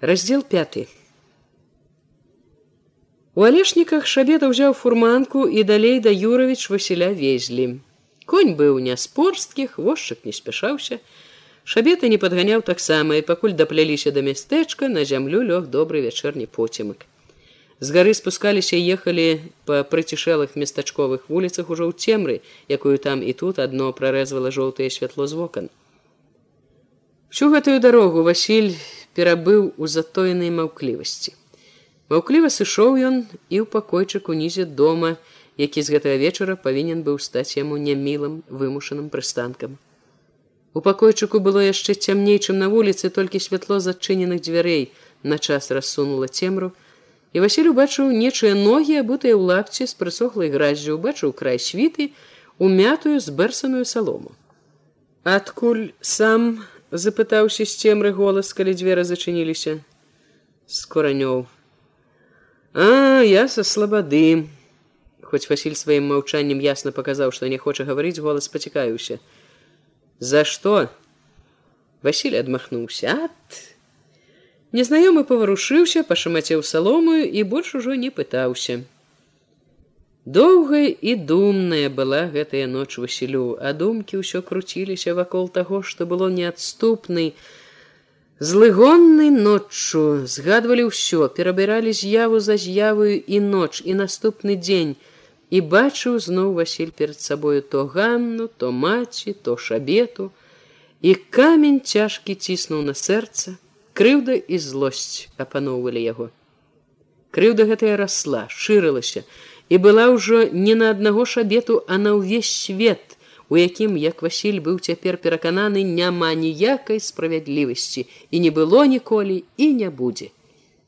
раздел 5 у алешніках шабета ўзяў фурманку і далей да юрович васіля везлі конь быў не спорсткіх возчык не спяшаўся шабета не падганяў таксама і пакуль дапляліся да мястэчка на зямлю лёг добры вячэрні поцемак з гары спускаліся ехалі па прыцішэлых местачковых вуліцах ужо ў цемры якую там і тут адно прарэзвала жоўтае святло з вокон всю гэтую дарогу василь перабыў у затоенай маўклівасці. Маўкліва сышоў ён і ў пакойчык унізе дома, які з гэтага вечара павінен быў стаць яму нямілым вымушаным прыстанкам. У пакойчыку было яшчэ цямней, чым на вуліцы толькі святло зачыненых дзвярэй на час рассунула цемру. І Васіль убачыў нечыя ногі, абутыя ў лапці з прысохлай граззю, убачыў край світы, умятую зберсаную салому. Адкуль сам запытаўся з цемры голас калі дзверы зачыніліся. Скоранёў а я са слабады. Хоць василь сваім маўчаннем ясна паказаў што не хоча гаварыць голас пацікаюся за што? Василь адмахнуўся. Ад незнаёмы паварушыўся пашамацеў саломую і больш ужо не пытаўся Доўгая і думная была гэтая ноч Васілю, а думкі ўсё круціліся вакол таго, што было неадступнай. Злыгоннай ноччу згадвалі ўсё, перабіралі з'яву за з'яваю і ноч і наступны дзень і бачыў зноў Васіль перад сабою то ганну, то маці, то шабету. І камень цяжкі ціснуў на сэрца, крыўда і злосць апаноўвалі яго. Крыўда гэтая расла, шырылася, і была ўжо не на аднаго шабету, а на ўвесь свет, у якім як Васіль быў цяпер перакананы няма ніякай справядлівасці і не было ніколі і не будзе.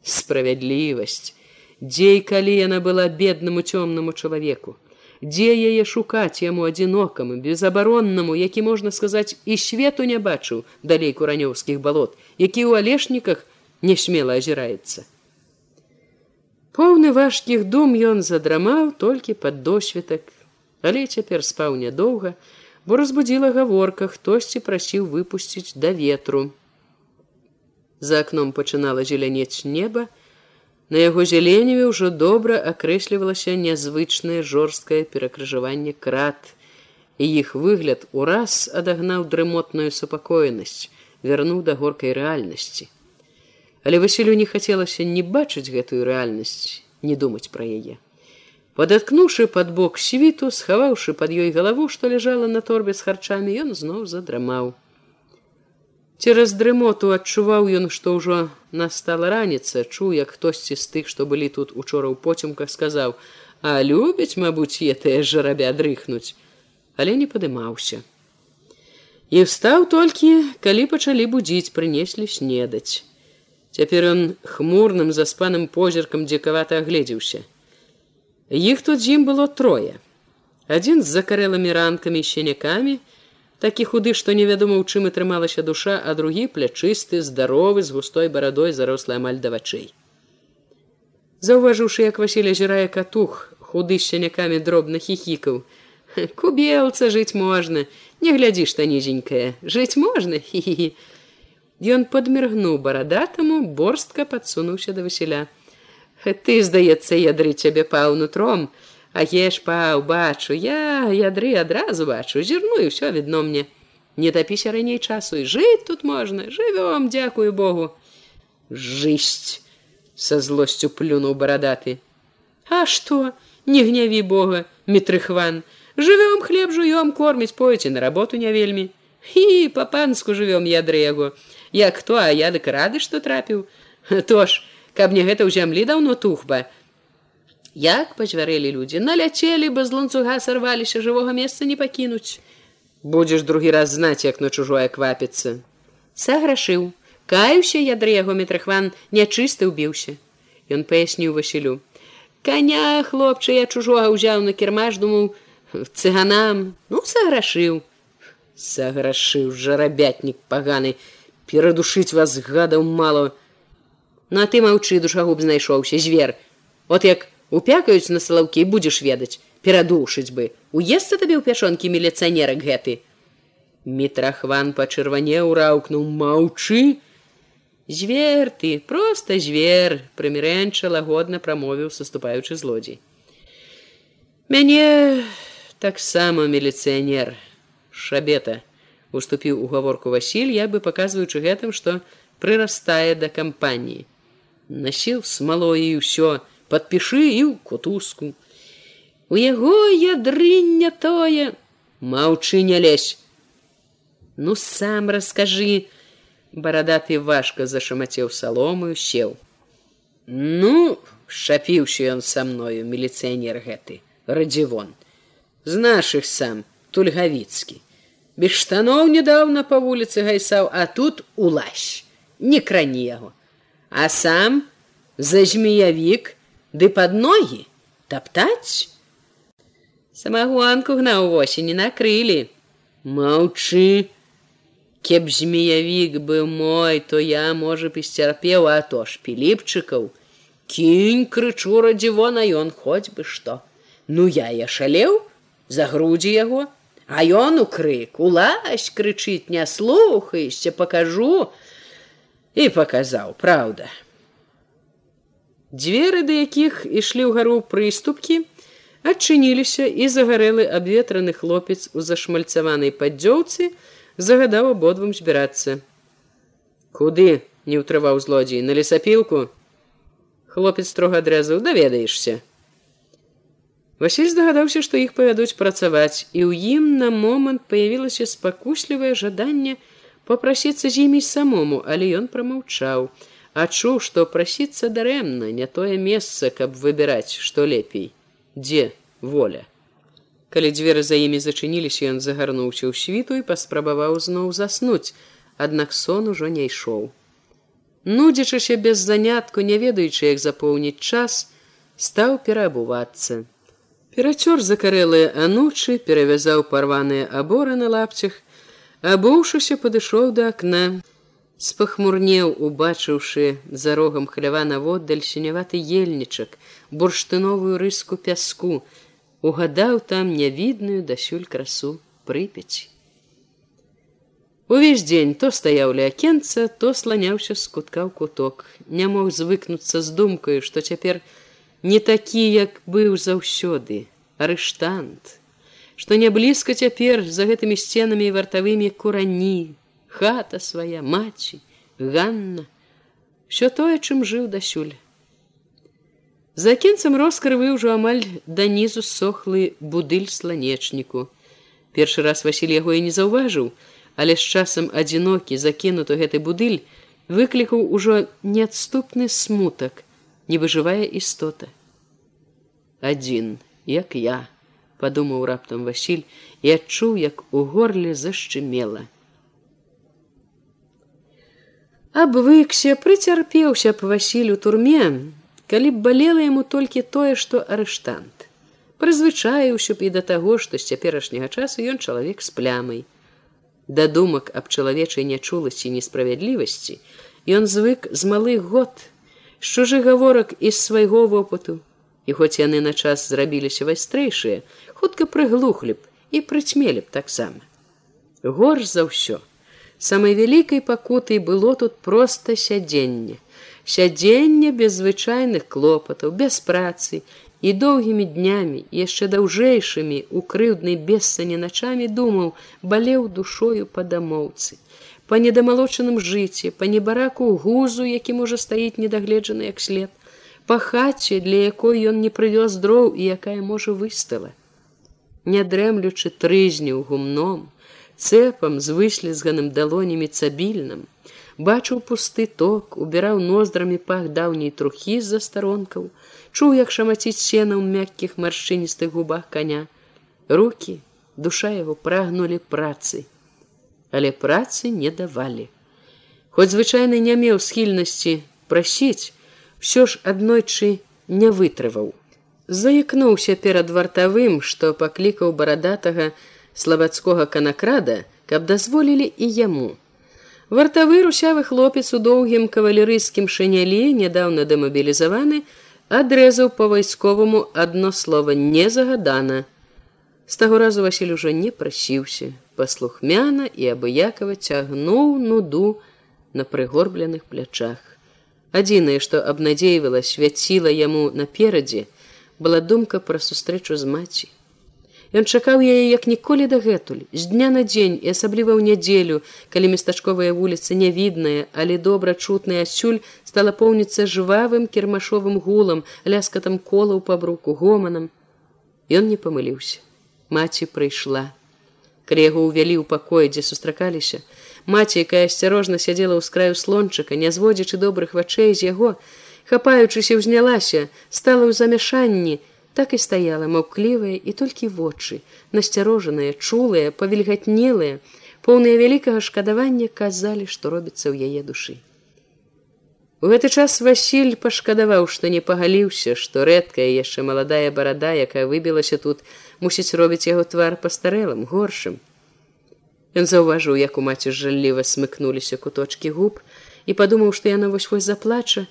Справядлівасць, дзе і калі яна была беднаму цёмнаму чалавеку, дзе яе шукаць яму адзінокаму, безабароннаму, які можна сказаць і свету не бачыў далей куранёўскіх балот, які ў алешніках несмела азіраецца. Поўны важкіх дум ён задрамаў толькі пад досвітак, але цяпер спаў нядоўга, бо разбудзіла гаворка, хтосьці прасіў выпусціць да ветру. За акном пачынала зелянець неба, На яго зяленеве ўжо добра акрэслівалася нязвычнае жорсткае перакрыжаванне крат, і іх выгляд ураз адагнаў дрымотную супакоенасць, вярнуў да горкай рэальнасці але Васілю не хацелася не бачыць гэтую рэальнасць, не думаць пра яе. Падаткнуўшы пад бок світу, схаваўшы пад ёй галаву, што ляжала на торбе з харчамі, ён зноў задрамаў. Цераз дрымоту адчуваў ён, што ўжо настала раніца, чуў, як хтосьці з тых, што былі тут учора ў поцемках сказаў: « А любяць, мабуць, етыя жарабя дрыхнуць, але не падымаўся. І встаў толькі, калі пачалі будзіць, прынеслі снедаць. Цяпер ён хмурным заспаным позіркам дзекавата агледзеўся. Іх тут з ім было трое. Адзін з закарэлымі ранкамі і сенякамі, такі худы, што невядома, у чым атрымалася душа, а другі плячысты, здаровы з густой барадой зарослай амаль да вачэй. Заўважыўшы, як Васіля азірае катух, худы з сенякамі дробна хіхікаў. Кубелца жыць можна, не глядзі, што нізенькая, жыць можна хі-хі. Ён падміргнуў барадатаму, борстка падсунуўся да Васіля. Ты, здаецца, ядры цябе паў нутром, А еш паў бачу, я ядры адразу бачу, зірну і ўсё відно мне. Не тапіся раней часу і жыць тут можна, жывём, дзякую Богу. Жысць са злосцю плюнуў барадаты. А што, не гняві Бога, мітрыхван, жывём хлеб жуём корміць поеце на работу не вельмі. І па-панску жывём ядры яго як хто а я дык рады што трапіў? То ж каб мне гэта ў зямлі даўно тухба як пачвярэлі людзі наляцелі бы з ланцуга сарваліся жывога месца не пакінуць будзеш другі раз знаць як на чужое квапіцца саграшыў. Каюся ядры яго метрахван нячысты ўбіўся ён паясніў васілю. Коня хлопча я чужога ўзяў на кірмаш думаў цыганам. Ну саграшыў саграшыў жарабятнік паганы перадушыць вас гадаў мало на ты маўчы душагуб знайшоўся звер. От як упякаюць на салаўкі будзеш ведаць. Перадушыць бы. Уесца табе ў пяшонкі міліцыянерак гэты. Мітрахван пачырванеў раўкнуў маўчы! Звер ты просто звер прымірэнча лагодна прамовіў саступаючы злодзей. Мяне таксама міліцыянер шабета уступіў у гаворку Васіль я бы паказваючы гэтым што прырастае да кампаніі. Насіл смалой і ўсё. Подпішы і ў кутузку. У яго ядрыння тое. Маўчы не лезь. Ну сам расскажи барадаты важка зашамацеў саломую сеў. Ну шапіўся ён са мною міліцыянер гэты радзівон. З нашых сам тульгавіцкі без штаноў нядаўна па вуліцы гайсаў а тут улазь не крані яго. А сам за змеявік ды под ногі таптаць. Самагонку гнаў восені накрылі маўчы кеп змеявік быў мой то я можа б сцярпеў а то ж піліпчыкаў кінь крычу радзіво на ён хоць бы што ну я я шалеў за грудзі яго а ён у крык улазь крычыць не слухаешся пакажу і паказаў праўда. Дзверы да якіх ішлі ўгару прыступкі адчыніліся і загарэлы абветраны хлопец у зашмальцаванай паддзёўцы загадаў абодвум збірацца. Куды не ўтрываў злодзей. На лесапілку? Хлопец строга адрэзаў даведаешся Васіль здагадаўся што іх павядуць працаваць і ў ім на момант паявілася спакуслівае жаданне попрасіцца з імі самому але ён прамаўчаў адчуў што прасіцца дарэмна не тое месца каб выбіраць што лепей дзе воля. Калі дзверы за імі зачыніліся ён загарнуўся ў світу і паспрабаваў зноў заснуць аднак сон ужо не ішоў. Нудзячыся без занятку не ведаючы як запоўніць час стаў пераабувацца перацёр закарэлыя анучы перавязаў парваныя аборы на лапцях абуўшыся падышоў да акна спахмурнеў убачыўшы за рогам хлява наводдаль сіняваты ельнічак бурштыновую рыску пяску угадаў там нявідную дасюль красу прыпяці. Увесь дзень то стаяў ля акенца то сланяўся з кутка ў куток. Не мог звыкнуцца з думкаю што цяпер не такі як быў заўсёды. Арыштант. Што не блізка цяпер за гэтымі сценамі і вартавымі курані, хата свая маці, Ганна, що тое, чым жыў дасюль. За кінцам роскарвы ўжо амаль данізу сохлы будыль сланечніку. Першы раз Васіль яго і не заўважыў, але з часам адзінокі закінуты гэты будыль выклікаў ужо неадступны смутак, не выжывае істота. Адзін, як я, падумаў раптам Васіль і адчуў, як у горле зашчымела. Абвыкся прыцярпеўся б Васіль у турме, калі б балела яму толькі тое, што арыштант. Прызвычаіўся б і да таго, што з цяперашняга часу ён чалавек з плямай. Да думак аб чалавечай нячуласці несправядлівасці ён звык з малых год, з чужы гаворак і з свайго вопыту. І хоць яны на час зрабіліся вайстрэйшыя, хутка прыглухлі б і прыцьмелі б таксама. Горш за ўсё. Самай вялікай пакутай было тут проста сядзенне. Сядзенне без звычайных клопатаў, без працы і доўгімі днямі, яшчэ даўжэйшымі у крыўднай бессані начамі думаў, балеў душою па дамоўцы. Па недамалочаным жыце, па небараку гузу, які можа стаіць недагледжаны як след, па хаце, для якой ён не прывёз дроў і якая можа выстала не дрэмлючы трызніў гумном, цэпам з выслізганым далонямі цабільным, бачыў пусты ток, убіраў ноздрамі пах даўняй трухі з-за старонкаў, чуў, як шамаціць сена ў мяккіх маршчыністых губах коня. Рукі, душа яго прагнулі працы, але працы не давалі. Хоць звычайна не меў схільнасці прасіць, ўсё ж аднойчы не вытрываў заікнуўся перад вартавым, што паклікаў барадатага славацкога канакрада, каб дазволілі і яму. Вартавы русявы хлопец у доўгім кавалерыйскім шынялі, нядаўна дэмабілізаваны, адрэзаў па-вайсковаму адно слова незагадана. З таго разу Васіль ужо не прасіўся, паслухмяна і абыякава цягнуў нуду на прыгорбленых плячах. Адзінае, што абнадзейвала, свяціла яму наперадзе, была думка пра сустрэчу з маці. Ён чакаў яе як ніколі дагэтуль, з дня на дзень і асабліва ў нядзелю, калі местачковая вуліца нявідная, але добра чутная адсюль стала поўніцца жвавым кірмашовым гулам, ляскатам колаў па бруку гоманам. Ён не памыліўся. Маці прыйшла. Калі яго ўвялі ў пакоі, дзе сустракаліся, маці, якая асцярожна сядзела ў скраю слончыка, не зводзячы добрых вачэй з яго, хапаючыся ўзнялася, стала ў замяшанні, так і стаяла маўклівая і толькі вочы насцярожаныя чулыя павільгатнелыя. Поўныя вялікага шкадавання казалі што робіцца ў яе душы. У гэты час васіль пашкадаваў што не пагаліўся што рэдкая яшчэ маладая барада якая выбілася тут мусіць робіць яго твар пастарэлым горшым. Ён заўважыў як у маці жалліва смыкнуліся куточки губ і падумаў што яна вось вось заплача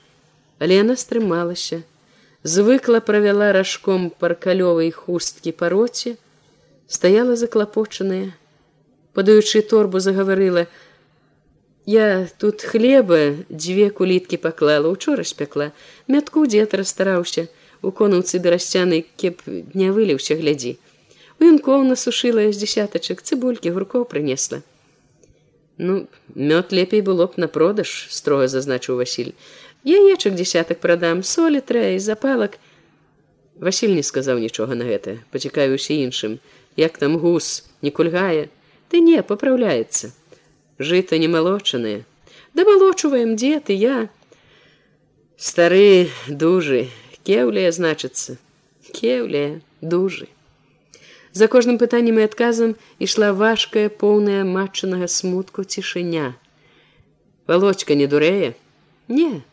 але яна стрымалася. Звыкла правяла ражком паркалёвай хусткі па роце, стаяла заклапочаная, падаючы торбу загаварыла: Я тут хлеба дзве куліткі паклала, учора спякла, мятку дзед расстараўся, у конуцы берасцяны кеп не выліўся глядзі. У юнкоў насушыла з десятачак цыбулькі гуркоў прынесла. Ну, мёд лепей было б на продаж, строга зазначыў Васіль. Яечак десятак прадам солі трэ запалак. Васіль не сказаў нічога на гэта, пацікаюся іншым, як там гус не кульгае, ты не папраўляецца. Жыта не малочаныя. Да малочуваем дзед і я. Стары дужы, кеўлія значыцца, кеўлія дужы. За кожным пытаннем і адказам ішла важкая поўная матчанага смутку цішыня. Валочка не дурэе? Не,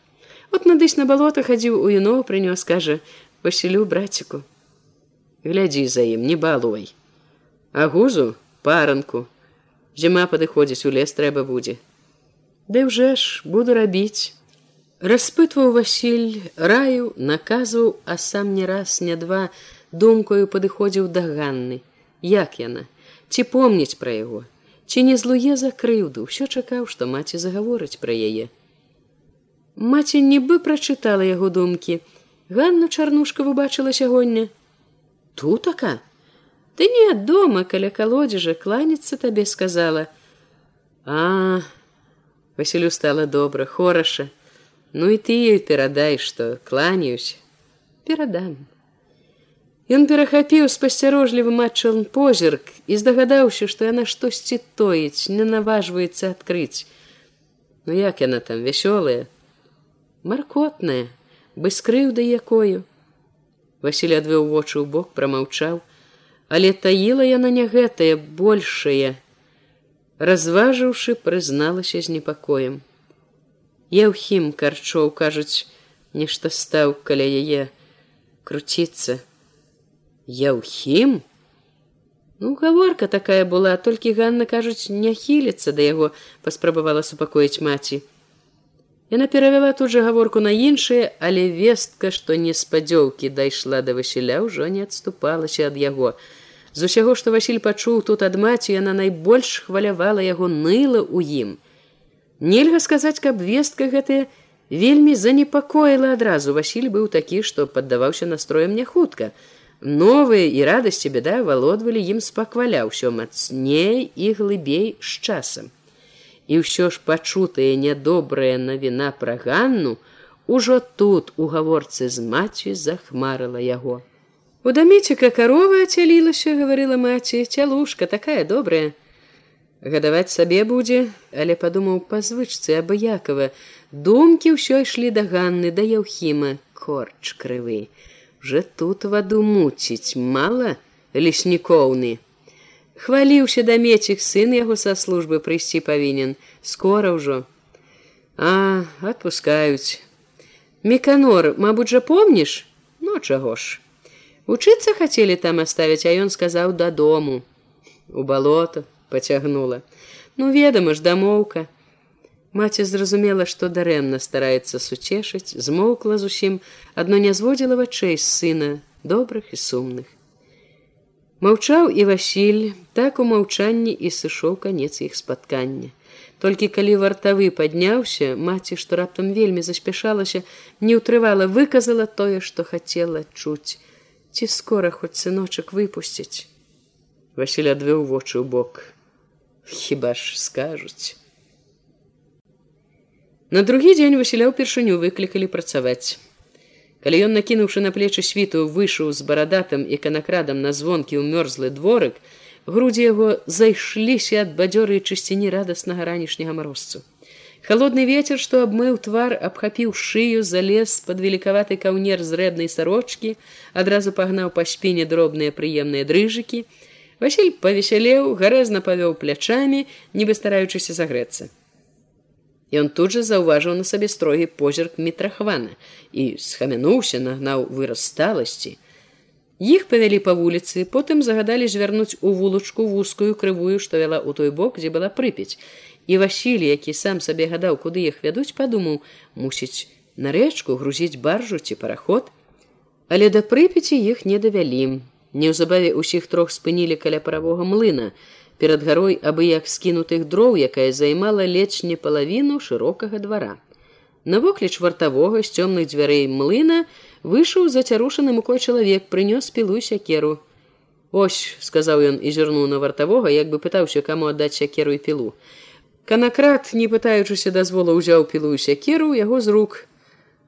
от надысь на балота хадзіў у юно прынёс кажа васілю браціку глядзі за ім не балуй а гузу паранку зіма падыходзіць у лес трэба будзе ды ўжо ж буду рабіць распытваў васіль раю наказваў а сам не раз не два думкою падыходзіў да ганны як яна ці помніць пра яго ці не злуе за крыўду ўсё чакаў што маці загаворыць пра яе Маці нібы прачытала яго думкі. Ганну чарнушка убачыла сягоння. Тутака. Ты не дома каля калодзежа кланяцца табе сказала. А Васілю стала добра, хораша. Ну і ты ёй перадай, што кланяюся, перадам. Ён перахапіў спасцярожлівы матчал позірк і здагадаўся, што яна штосьці тоіць, не наважваецца адкрыць. Ну як яна там вясёлая, маркотная бы скрыўда якою. Васіль адвёў вочы ў бок прамаўчаў. Але таіла яна не гэтая большая. Разважыўшы прызналася з непакоем Яўхім карчоў кажуць нешта стаў каля яе круціцца Яўхім ну гаворка такая была толькі Ганна кажуць не хіліцца да яго паспрабавала супакоіць маці Яна перавяла тут жа гаворку на іншае, але вестка, што неспадзёўкі дайшла да Васіля ўжо не адступалася ад яго. З усяго, што Васіль пачуў тут ад маці, яна найбольш хвалявала яго ныла ў ім. Нельга сказаць, каб вестка гэтая вельмі занепакоіла адразу. Васіль быў такі, што паддаваўся настроем не хутка. Новыя і радасці беда валодвалі ім спакваля ўсё мацней і глыбей з часам і ўсё ж пачутая нядобрая навіна пра ганну ужо тут у гаворцы з маці захмарыла яго у даміцека карова цялілася гаварыла маці цялушка такая добрая гадаваць сабе будзе але падумаў па звычцы абыякова думкі ўсё ішлі да ганны да яўхіма корч крывы. Уже тут ваду муціць мала леснікоўны хваліўся да мецік сын яго са службы прыйсці павінен. Скора ўжо. А отпускаюць меканор мабуть жа помніш? Ну чаго ж. Учыцца хацелі там аставіць а ён сказаў дадому. У балото поцягнула ну ведама ж дамоўка маці зразумела што дарэмна стараецца суцешыць змоўкла зусім адно не зводзіла вачэй з сына добрых і сумных Маўчаў і Васіль, так у маўчанні і сышоў канец іх спаткання. Толькі калі вартавы падняўся, маці, што раптам вельмі заспяшалася, не ўтрывала, выказала тое, што хацела чуць. Ці скора хоць сыночак выпусціць. Васіль адвёў вочы ў бок. Хіба ж скажуць. На другі дзень Васіля ўпершыню выклікалі працаваць. Калі ён накінуўшы на плечы світу выйшаў з барадатам і канакрадам на звонкі ў мёрзлы дворык, грудзі яго зайшліся ад бадзёры і чысціні радаснага ранішняга марозцу. Халодны ветер, што абмыў твар, абхапіў шыю, залез пад велікаваты каўнер з рэднай сарочкі, адразу пагнаў па спіне дробныя прыемныя дрыжыкі. Васіль павесялеў, гарэзна павёў плячамі, нібы стараючыся загрэцца. Ён тут жа заўважыў на сабе строгі позірк мітрахвана і схамянуўся, нагнаў выраз сталасці. Іх павялі па вуліцы, потым загадалі звярнуць у вулачку вузкую крывую, што вяла ў той бок, дзе была прыпяць. І Васілі, які сам сабе гадаў, куды іх вядуць, падумаў, мусіць на рэчку грузіць баржу ці параход. Але да прыпяці іх не давялі. Неўзабаве ўсіх трох спынілі каля паравога млына. Перад гарой абы як скінутых дроў, якая займала ледзь не палавіну шырокага двара. Навокліч вартавога з цёмных дзвярэй млына, выйшаў зацярушаны мукой чалавек прынёс пілу сякеру ось сказаў ён і зірнуў на вартавога як бы пытаўся каму аддаць сякеру і пілу канакрат не пытаючыся дазвола ўзяў пілу сякеру яго з рук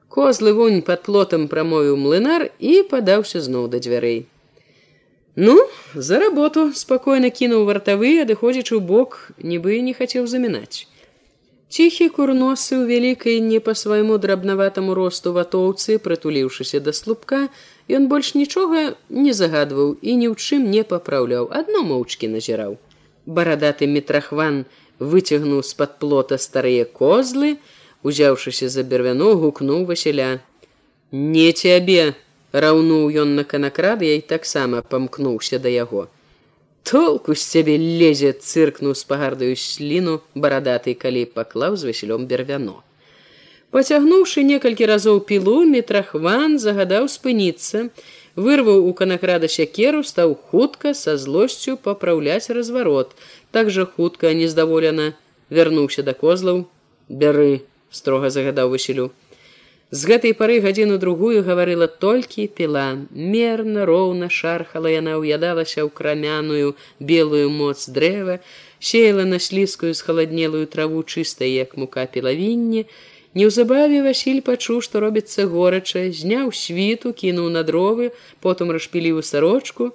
козлы вунь под плотам прамовіў млынар і падаўся зноў да дзвярэй ну за работу спакойна кінуў вартавы адыходзячы ў бок нібы не хацеў замінаць Ціхі курносы ў вялікай не па свайму драбнаватаму росту ватоўцы, прытуліўшыся да слупка, ён больш нічога не загадваў і ні ў чым не папраўляў, адно моўчкі назіраў. Барадаты метрахван выцягнуў з-пад плота старыя козлы, узяўшыся за бервяно гукнуў Васіля: « Не цябе, раўнуў ён на канакрад, я і таксама памкнуўся да яго. Толку з цябе лезе цыркнуў з пагардаю сліну барадаты калі паклаў з васілём бервяно. Поцягнуўшы некалькі разоў пілу метрахван загадаў спыніцца вырваў у канакрада сякеру стаў хутка са злосцю папраўляць разварот. Так жа хутка нездаволена вярнуўся да козлаў. Бяры строга загадаў васілю З гэтай пары гадзіну другую гаварыла толькі піла. Мерна, роўна шархала яна ўядалася ў крамяную белую моц дрэва, сеяла на слізкую схаладнелую траву чыстай, як мука пілавінне. Неўзабаве Васіль пачуў, што робіцца горача, зняў світу, кінуў на дровы, потым расшпіліў сарочку,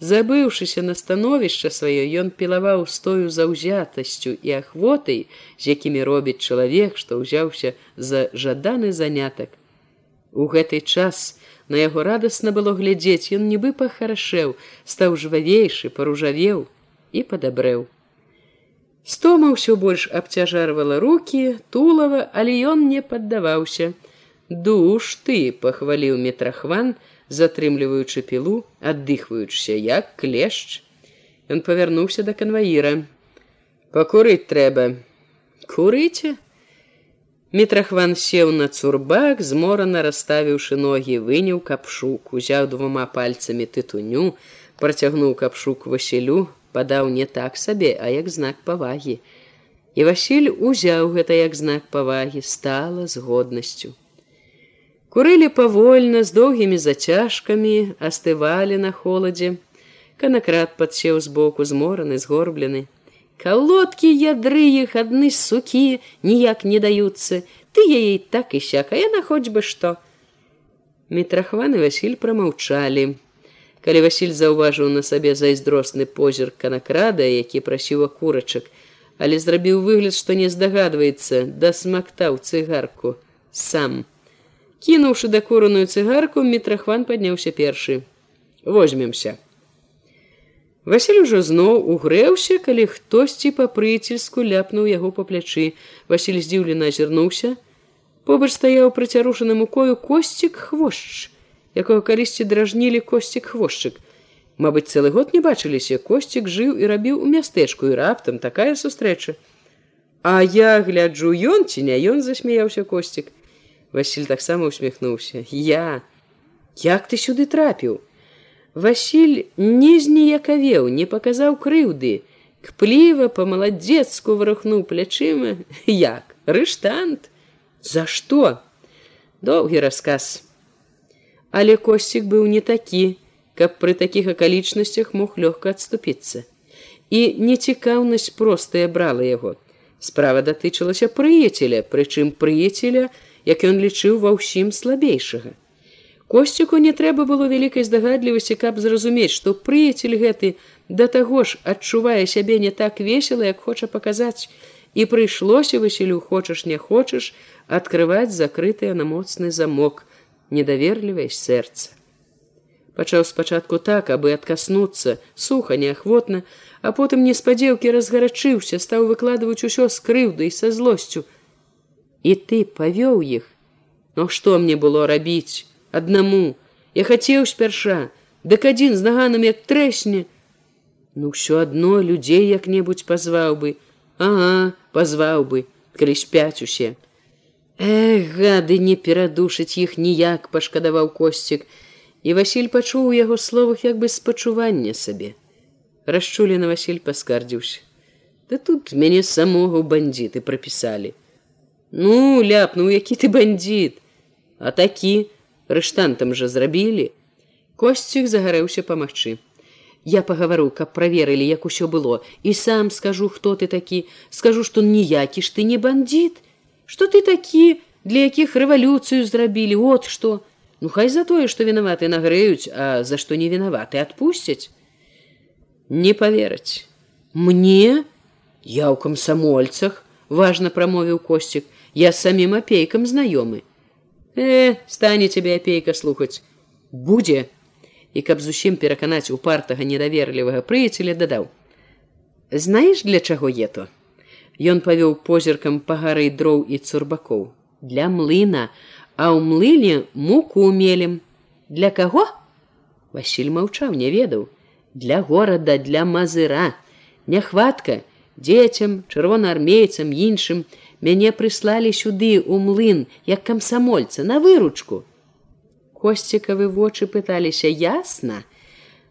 Забыўшыся на становішча сваё, ён пілаваў з тою заўзятасцю і ахвотай, з якімі робіць чалавек, што ўзяўся за жаданы занятак. У гэты час на яго радасна было глядзець, ён нібы пахарашэў, стаў жвавейшы, паружавеў і падабрэў. Стома ўсё больш абцяжарвала руки, тулава, але ён не паддаваўся. Душ ты пахваліў метрахван, затрымліваючы пілу, аддыхваючыся як клешч. Ён павярнуўся да канваіра. Пакурыць трэба. Курыце. Метрахван сеў на цурбак, зморана расставіўшы ногі, выняў капшук, узяў двума пальцамі тытуню, працягнуў капшук Васілю, падаў не так сабе, а як знак павагі. І Васіль узяў гэта як знак павагі, стала з годнасцю. Курылі павольна з доўгімі зацяжкамі, астывалі на холадзе. Канакрат падсеў збоку змораны, згорблены. Калодкі ядры іх адны сукі ніяк не даюцца. Ты яе так і сяк, а яна хоць бы што. Мітрахваны Васіль прамаўчалі. Калі Васіль заўважыў на сабе зайздросны позірк канакрада, які прасіў акурачак, але зрабіў выгляд, што не здагадваецца, дасмактаў цыгарку сам. Кінуўшы дакураную цыгарку, мітрахван падняўся першы. Возьмемся. Васіль ужо зноў угрэўся, калі хтосьці па прыцельску ляпнуў яго па плячы. Васіль здзіўлена азірнуўся. Побач стаяў прыцярушаны мукою косцік хвошч, якога калісьці дражнілі косцік хвошчык. Мабыць, цэлы год не бачыліся, косцік жыў і рабіў у мястэчку і раптам такая сустрэча. А я гляджу ён ці не ён засмяяўся косцік. Васіль таксама усміхнуўся. Я, як ты сюды трапіў? Васіль не зніякавеў, не паказаў крыўды, кпліва па-маладзецку варухнуў плячыма. Як рыштант? За што? Доўгі расказ. Але косцік быў не такі каб пры такіх акалічнасцях мог лёгка адступіцца. І нецікаўнасць простая брала яго. Справа датычылася прыяцеля прычым прыяцеля як ён лічыў ва ўсім слабейшага. Косціку не трэба было вялікай здагадлівасці каб зразумець што прыяцель гэты да таго ж адчувае сябе не так весела як хоча паказаць. І прыйшлося васілю хочаш не хочаш открываць закрытыя на моцны замок недаверлівае сэрца. Пачаў спачатку так абы адкаснуцца суха неахвотна а потым неспадзеўкі разгарачыўся стаў выкладваць усё з крыўдай са злосцю і ты павёў іх но што мне было рабіць аднаму я хацеў спярша дык адзін з наганам як трэсне. Ну ўсё адно людзей як-небудзь пазваў бы. Ага пазваў бы калі спяць усе. Эх гады не перадушыць іх ніяк пашкадаваў косцік. І василь пачуў у яго словах як бы спачування сабе. Расчулена василь паскардзіўся. Да тут мяне самога бандіты прапісалі ну ляпнуў які ты бандит! А такі рэштантам жа зрабілі. Косцік загарэўся памагчы. Я пагавару каб праверылі як усё было і сам скажу хто ты такі. Скажу што ніякі ж ты не бандит. Что ты такі для якіх рэвалюцыю зрабілі от што. Ну хай за тое што вінаваты нагрэюць а за што не вінаваты адпусцяць не повераць мне? Я ў камсамольцах важна прамовіў косцік я самім апейкам знаёмы э стане цябе апейка слухаць будзе і каб зусім пераканаць упартага недаверлівага прыяцеля дадаў. Знаеш для чаго ето ён павёў позіркам па гары дроў і цурбакоў. Для млына. А ў млыне муку мелем для каго? Василь маўчаў не ведаў. Для горада для мазыра. Няхватка. Дзецям чырвонаармейцам іншым мяне прыслалі сюды у млын як камсамольца на выручку. Косцікавы вочы пыталіся ясна?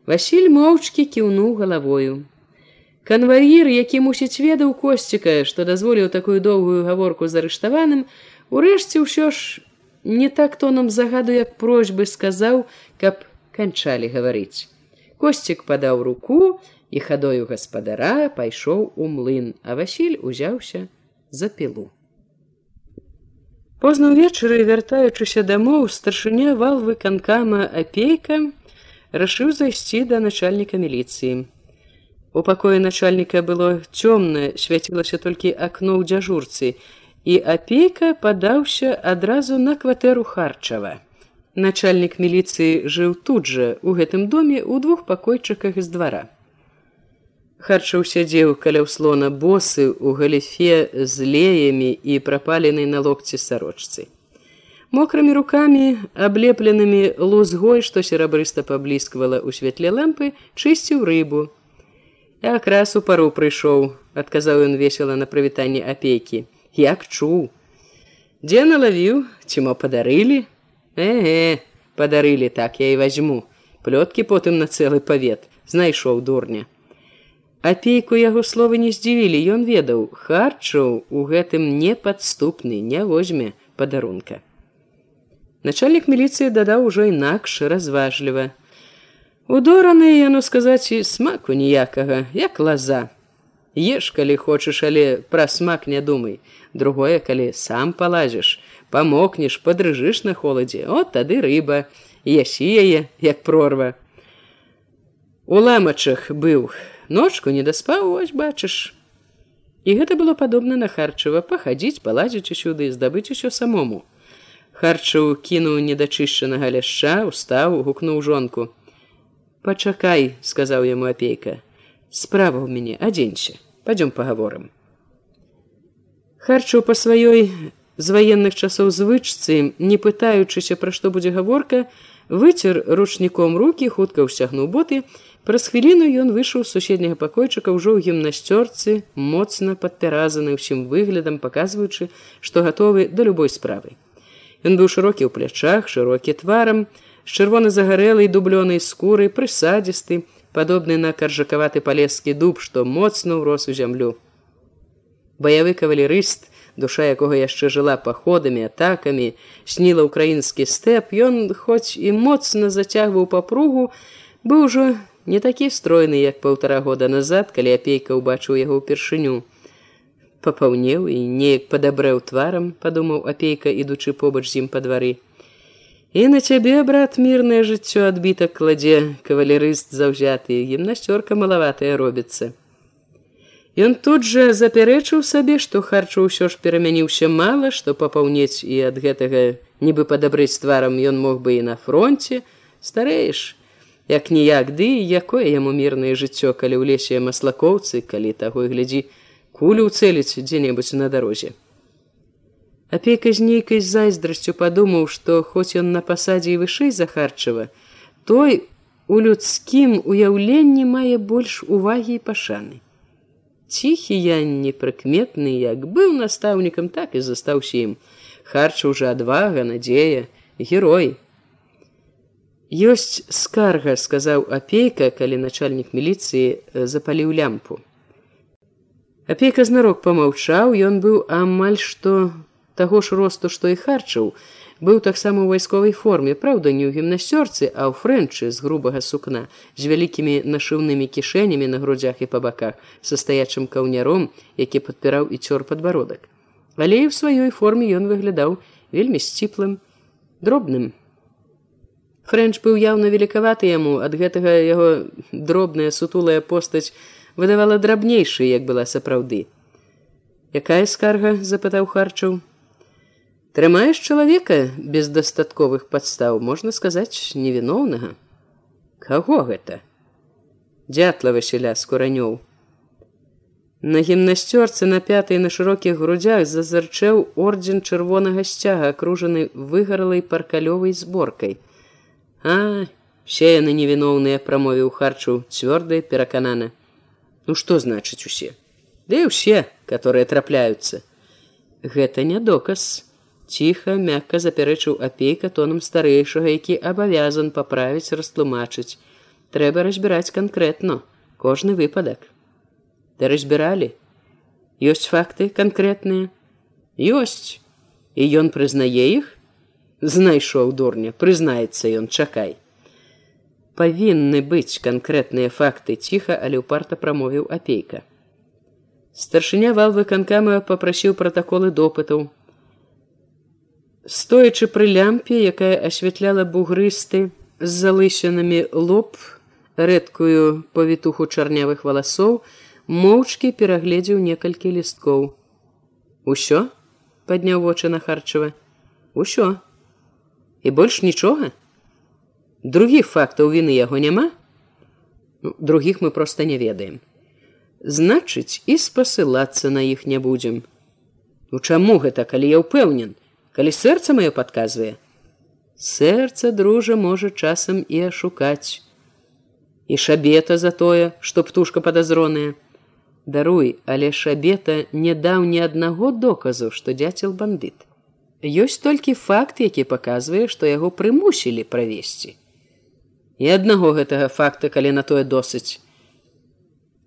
Василь моўчкі кіўнуў галавою. Канваір які мусіць ведаў косціка што дазволіў такую доўгую гаворку з арыштаваным урэшце ўсё ж не так тонам загаду як просьбы сказаў каб канчалі гаварыць. Косцік падаў руку і хадою гаспадара пайшоў у млын а василь узяўся за пілу. Позна ўвечары, вяртаючыся дамоў, старшыня валвы канкама апейка рашыў зайсці да начальніка міліцыі. У пакоі начальніка было цёмнае, свяцілася толькі акно ў дзяжурцы, і апейка падаўся адразу на кватэру харчава. Начальнік міліцыі жыў тут жа у гэтым доме ў двух пакойчыках з двара. Харчаў сядзеў каля ўслона босы ў галіфе з леямі і прапаленай на локці сарочцы. Мокрымі рукамі, аблепленымі лузгой, што серабрыста паблісквала ў святле лямпы, чысціў рыбу. Якраз у пару прыйшоў, адказаў ён весела на прывітанне апейкі. Як чуў. Дзе налавіў, ці мо падарылі? Э, падарылі так я і возьму. Плёткі потым на цэлы павет, знайшоў дурня. Апейку яго словы не здзівілі, ён ведаў, харчаў у гэтым непадступны, не возьме падарунка. Начальнік міліцыі дадаў ужо інакш разважліва. Удораны яно сказаць і смаку ніякага, як лаза. Еш, калі хочаш, але пра смак не думай. Другое, калі сам палазіш, памокнеш, падрыжыш на холадзе, от тады рыба, ясі яе, як прорва. У ламачах быў ночку не даспаў вось бачыш. І гэта было падобна на харчыва пахадзіць палазіць усюды здабыць усё самому. Харчыў кінуў недачышчанага ляшча устаў гукнуў жонку. Пачакай сказаў яму апейка. Справа ў мяне адзенься пойдём паговорым харчыў па сваёй з ваенных часоў звычцы не пытаючыся пра што будзе гаворка выцер ручніком руки хутка ўсягнуў боты Праз хвіліну ён выйшаў з суседняга пакойчыка ўжо ў гімнасцёрцы, моцна падпяразаны ўсім выглядам, паказваючы, што гатовы да любой справы. Ён быў шырокі ў плячах, шырокі тварам, з чырвона загарэлай дублёнай скурай, прысадзісты, падобны на каржакаваты палескі дуб, што моцна ўрос у зямлю. Баявы кавалерыст, душа якога яшчэ жыла паходамі, атакамі, сніла ўкраінскі стэп, ён хоць і моцна зацягваў папругу, быў ужо не такі стройны, як паўтара года назад, калі апейка ўбачыў яго ўпершыню. Папаўнеў і неяк падабрэў тварам, падумаў апейка, ідучы побач з ім па двары. І на цябе, брат, мірнае жыццё адбітак кладзе, кавалерыст заўзяты, гімнасцёрка малаватая робіцца. Ён тут жа запярэчыў сабе, што харчу ўсё ж перамяніўся мала, што папаўнець і ад гэтага нібы падабрыць тварам ён мог бы і на фронте, старэеш, як ніяк ды якое яму мірнае жыццё, калі ў лесе маслакоўцы, калі таго і глядзі кулю ўцэліць дзе-небудзь на дарозе. Апейка з нейкай зайздрасцю падумаў, што хоць ён на пасадзе і вышэй захарчыва, той у людскім уяўленні мае больш увагі і пашаны. Ціхі я непрыкметны як быў настаўнікам так і застаўся ім. Харча уже адвага надзея герой ёсць скарга сказаў апейка калі начальнік міліцыі запаліў лямпу. Апейка знарок помаўчаў ён быў амаль што таго ж росту што і харчаў. Быў таксама ў вайсковай форме праўда не ў гімнасцёрцы а ў фрэнчы з грубага сукна з вялікімі нашыўнымі кішэнямі на грудзях і па баках са стаячым каўняром які падпіраў і цёр падбародак. Але і ў сваёй форме ён выглядаў вельмі сціплым дробным фрэнч быў яўна велікаваты яму ад гэтага яго дробная сутулая постаць выдавала драбнейшы як была сапраўды якая скарга запытаў харчаў Трымаеш чалавека без дастатковых падстаў, можна сказаць, невіноўнага. Каго гэта? Дятла Васіля скуранёў. На гімнасцёрцы на пятай на шырокіх грудзях зазарчэў ордзен чырвонага сцяга, акружаны выгаралай паркалёвай зборкай. А, все яны невіноўныя прамовіў харчу цвёрдыя перакананы. Ну што значыць усе? Да ўсе, которые трапляюцца. Гэта не доказ ціха мякка запярэчыў апейка тонам старэйшага які абавязан паправіць растлумачыць трэба разбіраць канкрэтно кожны выпадак да разбіралі ёсць факты канкрэтныя ёсць і ён прызнае іх знайшоў дурня прызнаецца ён чакай. Павінны быць канкрэтныя факты ціха але ўпарта прамовіў апейка. Старшыня валвы канкама попрасіў пратаколы допытаў. Стоячы пры лямпе якая асвятляла бугрысты з залысенамі лоб рэдкую павітуху чарнявых валасоў моўчкі перагледзеў некалькі лісткоў. Усё падняў вочы на харчава усё і больш нічога. Другіх фактаў віны яго няма. Ну, другіх мы проста не ведаем. Значыць і спасылацца на іх не будзем. Ну чаму гэта калі я ўпэўнен? Калі сэрца маё падказвае? Сэрца дружа можа часам і ашукаць. І шабета за тое што птушка падазроная. Даруй але шабета не даў ні аднаго доказу што дзяцел бандыт ёсць толькі факт які паказвае што яго прымусілі правесці і аднаго гэтага факта калі на тое досыць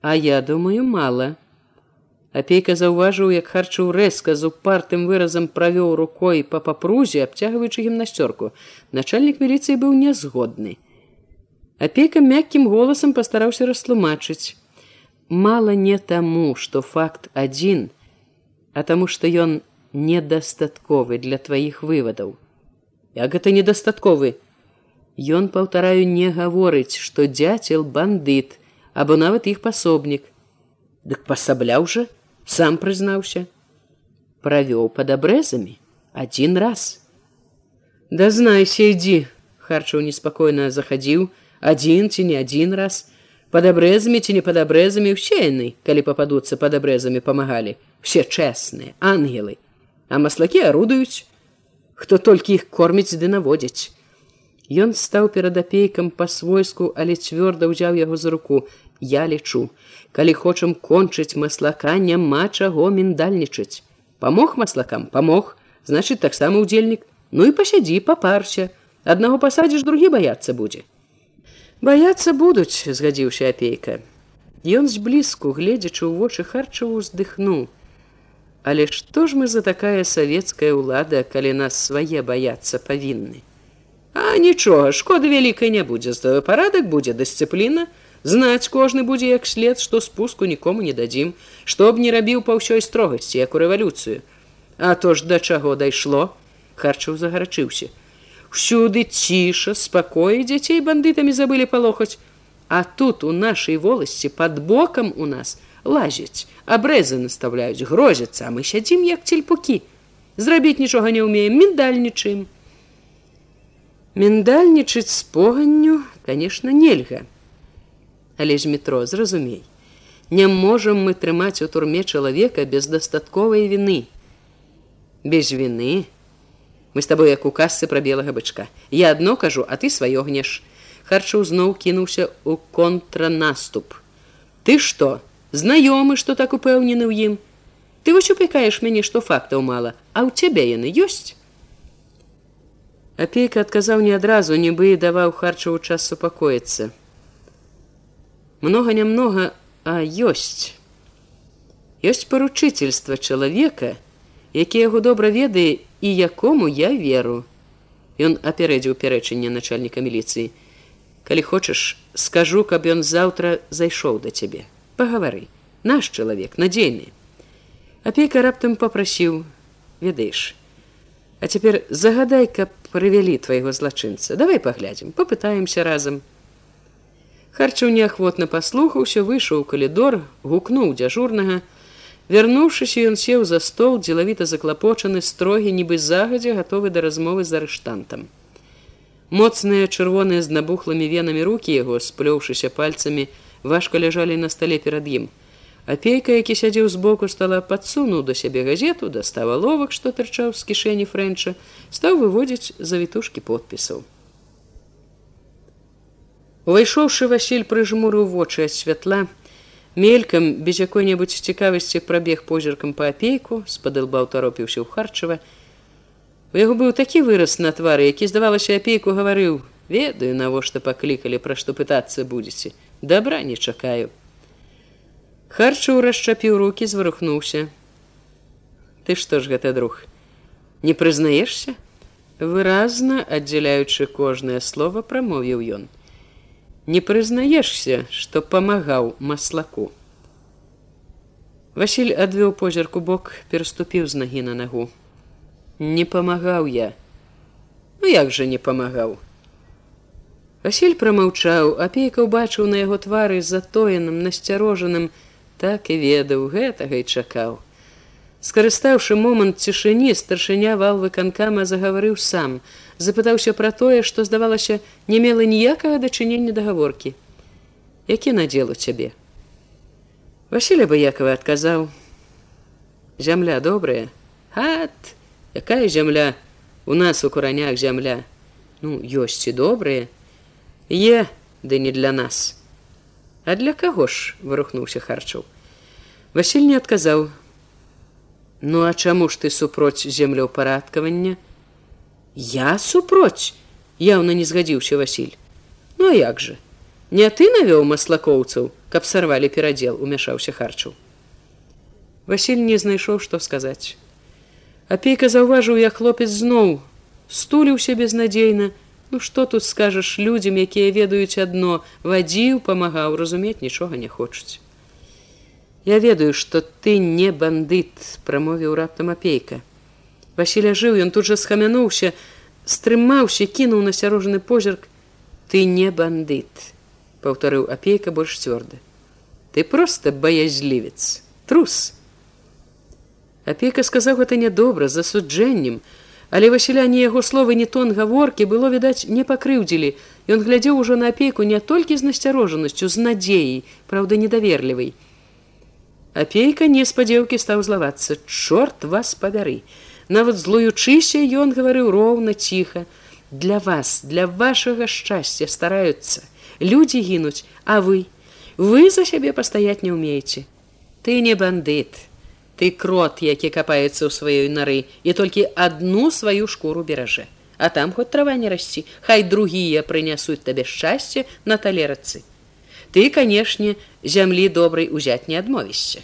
а я думаю мала Апейка заўважыў, як харчыў рэзка з упартым выразам правёў рукой па папрузе, абцягваючы гімнасцёрку. Начальнік міліцыі быў нязгодны. Апейка мяккім голасам пастараўся растлумачыць: Мала не таму, што факт адзін, а таму, што ён недастатковы для тваіх вывадаў. Як гэта недастатковы? Ён паўтараю не гаворыць, што дзяцел бандыт або нават іх пасобнік. Дык пасабляў жа, сам прызнаўся правёў под абрэзамі один раз да знайся ідзі харчаў неспакойна захадзіў один ці не один раз под абрэзамі ці не под абрэзамі ўсе яны калі пападуцца под абрэзамі памагалі все чэсныя ангелы а маслакі арудуюць хто толькі іх корміць ды наводзяць Ён стаў перад апейкам па-свойску, але цвёрда ўзяў яго за руку. Я лічу, калі хочам кончыць маслака, няма чаго міндальнічаць. Памог маслакам, памог, значыць таксама ўдзельнік, Ну і пасядзі, папарся, аднаго пасадзіш другі баяцца будзе. Баяцца будуць, згадзіўся апейка. Ён зблізку, гледзячы ў вочы харчаву уздыхнуў. Але што ж мы за такая савецкая ўлада, калі нас свае баяцца павінны? А нічога, шкоды вялікай не будзе, здавы парадак будзе дысцыпліна, знаць кожны будзе як след, што спуску нікому не дадзім, што б не рабіў па ўсёй строгасці, як у рэвалюцыю. А то ж да чаго дайшло, харчаў загарачыўся. Всюды ціша, спакоі дзяцей бандытамі забылі палохаць, А тут у нашай воласці под бокам у нас лазяць, абрэзы наставляюць, грозяцца, а мы сядзім як цельпукі. Зрабіць нічога не ўмеем, міндальнічаем. Міндальнічаць з поганню, конечно, нельга. Але з метро зразумей. Не можам мы трымаць у турме чалавека без дастатковай вины. Без вины. Мы з табой як у касцы пра белага бычка. Я адно кажу, а ты сваё гнеш. Харчаў зноў кінуўся ў контранаступ. Ты што, знаёмы, што так упэўнены ў ім. Ты вось упякаеш мяне, што фактаў мала, а ў цябе яны ёсць. Апейка адказаў не адразу, нібы і даваў харчаву час супакоіцца. Многа нямнога, а ёсць. Ёсць паручыцельства чалавека, які яго добра ведае і якому я веру. Ён апярэдзіў пярэчанне начальніка міліцыі. Калі хочаш, скажу, каб ён заўтра зайшоў да цябе. Пагавары, наш чалавек надзейны. Апейка раптам попрасіў, ведаеш. А цяпер загадай, каб прывялі твайго злачынца. давай паглядзім, попытаемся разам. Харчаў неахвотна паслухаўся, выйшаў у калідор, гукнуў дзяжурнага, Вярнуўшыся, ён сеў за стол, дзелавіта заклапочаны строгі, нібы загадзя гатовы да размовы з арыштантам. Моцныя чырвоныя з набухлымі венамі рукі яго, сплёўшыся пальцамі, важка ляжалі на стале перад ім. Апейка, які сядзеў збоку стала падсунуў да сябе газету, дастава ловак, што тырчаў з кішэні фрэнча, стаў выводзіць завітушкі подпісаў. Увайшоўшы Васіль прыжмурыў вочы ад святла, Мелькам без якой-небудзь цікавасці прабег позіркам па апейку, спадылба ўтаропіўся ў харчава. У яго быў такі выраз на твары, які здавалася апейку гаварыў: ведаю, навошта паклікалі, пра што пытацца будзеце. Дабра не чакаю. Харчаў расчапіў руки, зварухнуўся. Ты што ж гэта друг? Не прызнаешся? Выразна аддзяляючы кожнае слово прамовіў ён не прызнаешся, што памагаў маслаку. Васіль адвёў позірку бок, пераступіў з нагі на нагу. Не памагаў я. Ну як жа не памагаў. Васіль прамаўчаў, апейка ўбачыў на яго твары затоеным, насцярожаным, так і ведаў, гэтага і чакаў. Скарыстаўшы момант цішыні, старшыня вал выканкама загаварыў сам, запытаўся пра тое, што здавалася, не мела ніякага дачынення дагаворкі. Які надзел у цябе? Васіля Баякова адказаў: Зямля добрая, Ат, якая зямля у нас у куранях зямля. Ну, ёсць і добрыя, Е, ды не для нас. А для каго ж вырухнуўся харчаў. Васіль не адказаў: Ну а чаму ж ты супроць землеўпарадкавання, Я супроць, яўна не згадзіўся Васіль. Ну а як жа? Не ты навёў маслакоўцаў, каб сарвалі перадзел, умяшаўся харчаў. Васіль не знайшоў, што сказаць. Апейка заўважыў, як хлопец зноў стуліўся безнадзейна. Ну што тут скажаш людзям, якія ведаюць адно, вадзіў, памагаў, разумець нічога не хочуць. Я ведаю, што ты не бандыт, прамовіў раптам апейка. Васіля жыў, ён тут жа схамянуўся, стрымаўся, кінуў насярожаны позірк: ты не бандыт, паўтарыў апейка больш цвёрда. Ты просто баязлівец, трус. Апейка сказаў гэта нядобра з засуджэннем, але Васіля не яго словы не тон гаворкі было відаць не пакрыўдзілі. Ён глядзеў ужо на апейку не толькі з насцярожанасцю, з надзеяй, праўда недаверлівай. Апейка неспадзеўкі стаў злавацца, чорт вас пабяры. Нават злуючыся ён гаварыў роўна ціха: для вас, для вашага шчасця стараюцца. Людзі гінуць, а вы, вы за сябе пастаяць не ўмееце. Ты не бандыт, ты крот, які капаецца ў сваёй нары і толькі адну сваю шкуру беражэ. а там хоць трава не расці хай другія прынясуць табе шчасце на талерацы ты канешне зямлі добрай узяць не адмовішся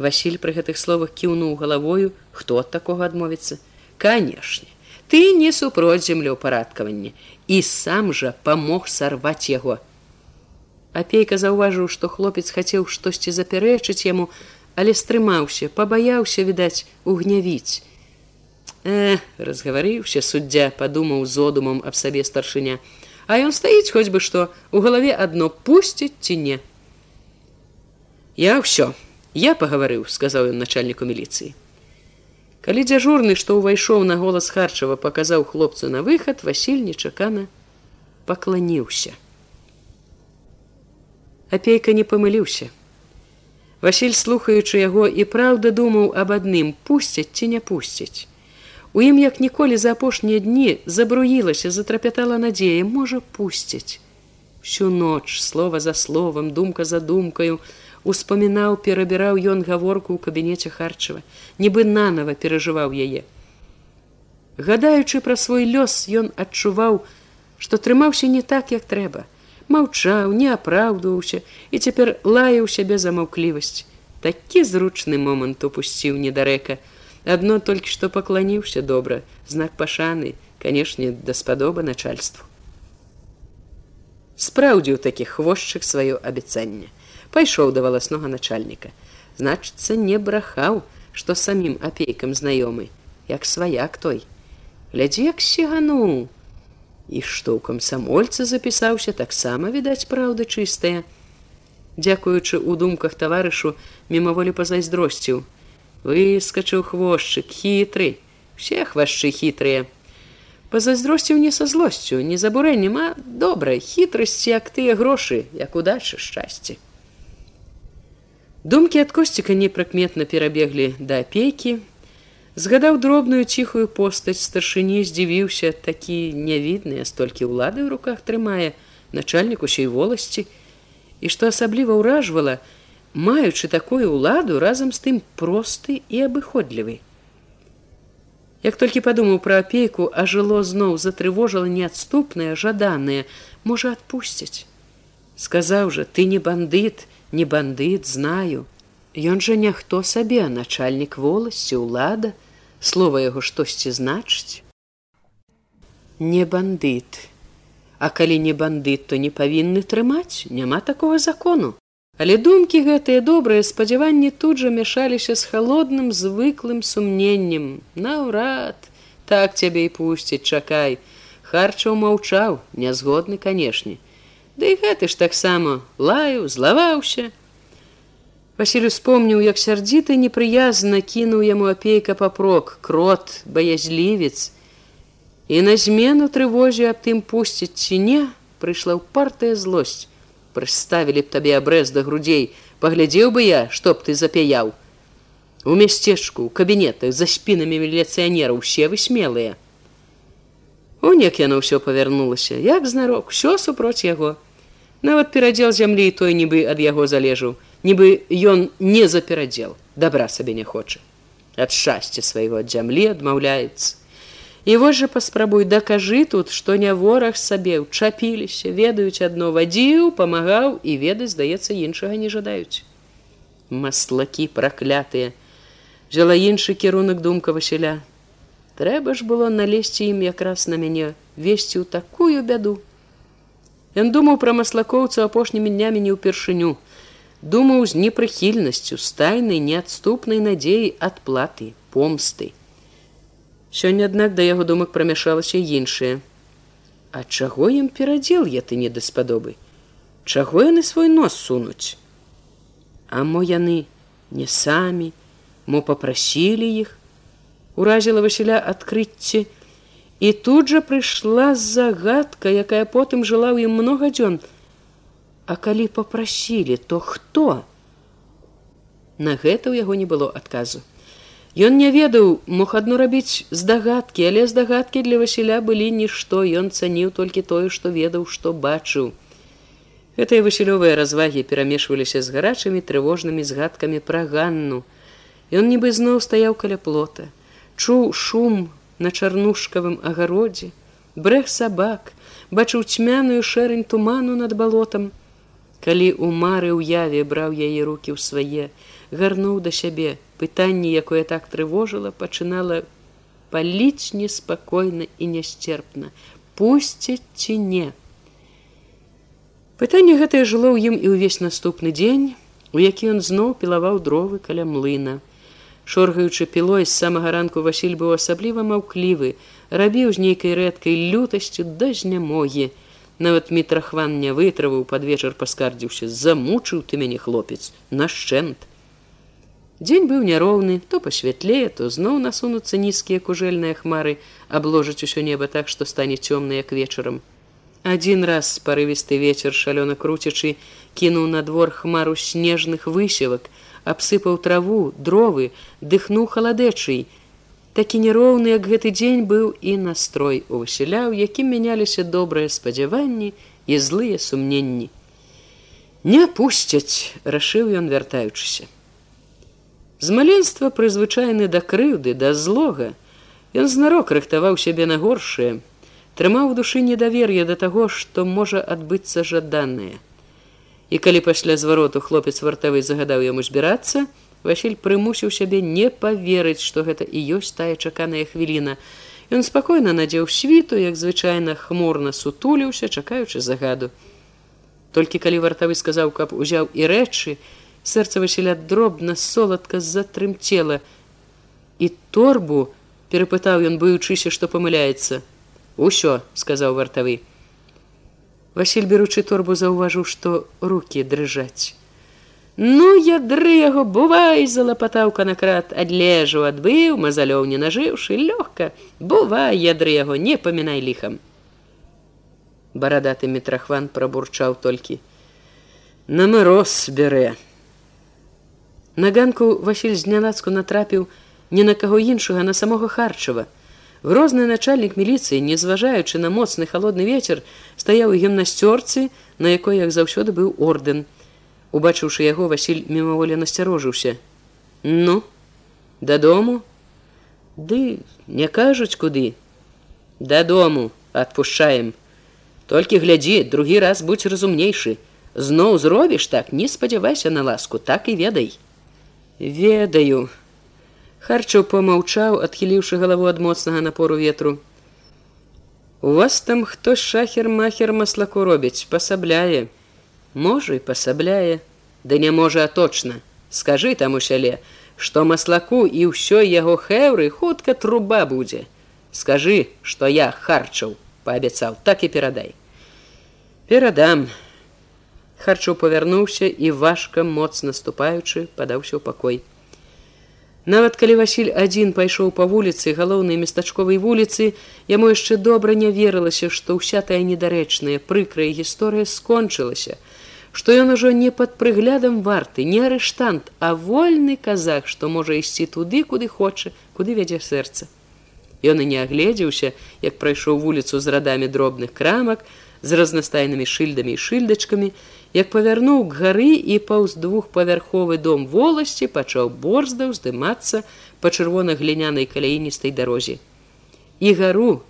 Васіль пры гэтых словах кіўнуў галавою хто ад такога адмовіцца? Канешне ты не супроць землеўпарадкавання і сам жа памог сарваць яго апейка заўважыў што хлопец хацеў штосьці запярэчыць яму але стрымаўся пабаяўся відаць угнявіць. Э, разгаварыўся суддзя падумаў зодумам аб сабе старшыня. А ён стаіць хоць бы што у галаве адно пусціць ці не. Я ўсё я пагаварыў сказаў ён начальніку міліцыі. Калі дзяжурны што ўвайшоў на голас харчава паказаў хлопцу на выхад васіль нечакана пакланіўся. Апейка не памыліўся Васіль слухаючы яго і праўда думаў аб адным пусцяць ці не пусцяць У ім як ніколі за апошнія дні забруілася, затрапятала надзея, можа пусціць. Всю ноч слова за словам, думка за думкаю, успамінаў, перабіраў ён гаворку ў кабінеце харчава, нібы нанова перажываў яе. Гадаючы пра свой лёс, ён адчуваў, што трымаўся не так, як трэба. Маўчаў, не апраўдваўся і цяпер лаяў сябе за маўклівасць. Такі зручны момант упусціў недарэка, адно толькі што пакланіўся добра. Знак пашаны канешне даспадоба начальству. Спраўдзіў такі хвошчык сваё абяцанне. Пайшоў да валаснога начальніка. Значыцца не брахаў што самім апейкам знаёмы як сваяк той. Глядзі як сігануў і што ў камсамольцы запісаўся таксама відаць праўда чыстая. Дзякуючы ў думках таварышу мімаволі пазайздросціў. Выскочыў хвошчык хітры все хвашчы хітрыя. Пазайздросціў не са злосцю не забурэннем а добрай хітрасці як тыя грошы як удачы шчасце. Думкі ад косціка непрыкметна перабеглі да апекі згадаў дробную ціхую постаць старшыні здзівіўся такі нявідныя столькі ўлады ў руках трымае начальнік усей воласці і што асабліва ўражвала маючы такую ўладу разам з тым просты і абыходлівы. Як толькі падумаў пра апейку, а жыло зноў затрывожала неадступнае жаданае, можа адпусціць. Сказаў жа, ты не бандыт, не бандыт знаю. Ён жа няхто сабе, начальнік воласці, улада, слова яго штосьці значыць. Не бандыт. А калі не бандыт, то не павінны трымаць, няма такого закону. Але думкі гэтыя добрыя спадзяванні тут жа мяшаліся з халодным звыклым сумненнем наўрад так цябе і пусціць чакай харчаў маўчаў нязгодны канешне ды да і гэты ж таксама лаю злаваўся Васіль успомніў як сярдзіты непрыязна кінуў яму апейка папрок крот баязлівец і на змену трывозе аб тым пусціць ці не прыйшла ў партыя злосць прыставілі б табе абрэз да грудзей паглядзеў бы я што б ты запяяў у мясцежку у кабінетах за спінамі міліцыянераў усе вы смелыя унек яно ўсё павярнулася як знарок усё супроць яго. Нават перадзел зямлі той нібы ад яго залежаў нібы ён не заперадзел добра сабе не хоча ад шчасця свайго ад зямлі адмаўляецца І вось жа паспрабуй дакажы тут, што не вораг сабе чапіліся, ведаюць адно вадзіў, памагаў і ведаць, здаецца, іншага не жадаюць. Маслакі праклятыя, Жала іншы кірунак думка Васіля. Трэба ж было налезці ім якраз на мяне, весці ў такую бяду. Ён думаў пра маслакоўцу апошнімі днямі не ўпершыню, думаў з непрыхільнасцю, стайнай, неадступнай надзеі адплаты, помсты. Сёння, аднак да яго думак прамяшалася іншае. А чаго ім перадзел я ты не даспадобы? Чаго яны свой нос сунуць? А мо яны не самі, мо попрасілі іх, уразіла Васіля адкрыцці, і тут жа прыйшла загадка, якая потым жыла ў ім многа дзён. А калі попрасілі, то хто? На гэта ў яго не было адказу. Ён не ведаў, мог адно рабіць здагадкі, але здагадкі для Васіля былі нішто, ён цаніў толькі тое, што ведаў, што бачыў. Гэтыя васілёвыя развагі перамешваліся з гарачымі трывожнымі згадкамі пра ганну. Ён нібы зноў стаяў каля плота, чуў шум на чарнушкавым агародзе, брэх сабак, бачыў цьмяную шэрань туману над балотам. Калі ў мары ўяве браў яе рукі ў свае, гарнуў да сябе, пытанне, якое так трывожыла, пачынала паліць неспакойна і нясцерпна, пусціць ці не. Пытанне гэтае жыло ў ім і ўвесь наступны дзень, у які ён зноў пілаваў дровы каля млына. Шоргаючы пілой з самага ранку Васіль быў асабліва маўклівы, рабіў з нейкай рэдкай лютасцю да знямогі. Нават мітрахван не вытраваў пад вечар паскардзіўся, замучыў ты мяне хлопец, нашчэнт. Дзень быў няроўны, то пасвятлее, то зноў насунуцца нізкія кужэльныя хмары, абложаць усё неба так, што стане цёмна як вечарам. Адзін раз парывісты вечар шалёна круцячы кінуў на двор хмару снежных высевак, абсыпаў траву, дровы, дыхнуў халадэчай. Такі няроўны, як гэты дзень быў і настрой у Васіля, у якім мяняліся добрыя спадзяванні і злыя сумненні. Не пусцяць, рашыў ён вяртаючыся. З маленства прызвычайны да крыўды да злога ён знарок рыхтаваў сябе на горшае трымаў душы недавер'я да таго што можа адбыцца жаданае і калі пасля звароту хлопец вартавы загадаў яму збірацца Васіль прымусіў сябе не паверыць што гэта і ёсць тая чаканая хвіліна. Ён спакойна надзеў світу як звычайна хмурна сутуліўся чакаючы загаду. Толькі калі вартавы сказаў каб узяў і рэчы сэрца Васіля дробна соладка затрымцела. І торбу перапытаў ён боючыся што памыляецца. Усё сказаў вартавы. Васіль беручы торбу заўважыў што руки дрыжаць ну ядры яго бувай залапатаў канакрат адлежу адбыў мазалёў не нажыўшы лёгка бувай ядры яго не памінай ліхам барадаты метрахван прабурчаў толькі на мароз бярэ На ганку Васіль знянацку натрапіў не на каго іншага на самога харчава. Грозны начальнік міліцыі, не зважаючы на моцны холодны ветер, стаяў гімнасцёрцы, на якой як заўсёды быў ордэн. Убачыўшы яго, Васіль мімаволі насцярожыўся. Ну, дадому, Ды не кажуць куды. Дадому адпушчаем. Толькі глядзі, другі раз будь разумнейшы. Зноў зробіш так, не спадзявайся на ласку, так і ведай ведаю харчаў помаўчаў адхіліўшы галаву ад моцнага напору ветру у вас там хто шахер махер маслаку робіць пасабляе можа і пасабляе. Да не можа а точна. Скажы там у сяле што маслаку і ўсё яго хэўры хутка труба будзе. Скажы што я харчаў паабяцаў так і перадай. Перадам. Харчоў павярнуўся і важка моцна ступаючы падаўся ў пакой. Нават калі Васіль адзін пайшоў па вуліцы галоўнай местачковай вуліцы, яму яшчэ добра не верылася, што ўся тая недарэчная прыкрая гісторыя скончылася, што ён ужо не пад прыглядам варты, не арыштант, а вольны казах, што можа ісці туды, куды хоча, куды вядзе сэрца. Ён і не агледзеўся, як прайшоў вуліцу з радамі дробных крамак, з разнастайнымі шыльдамі і шыльдачкамі, як павярнуў к гары і паўз двухпавярховы дом воласці пачаў борзда ўздымацца па чырвона-глінянай каляіністай дарозе. І гару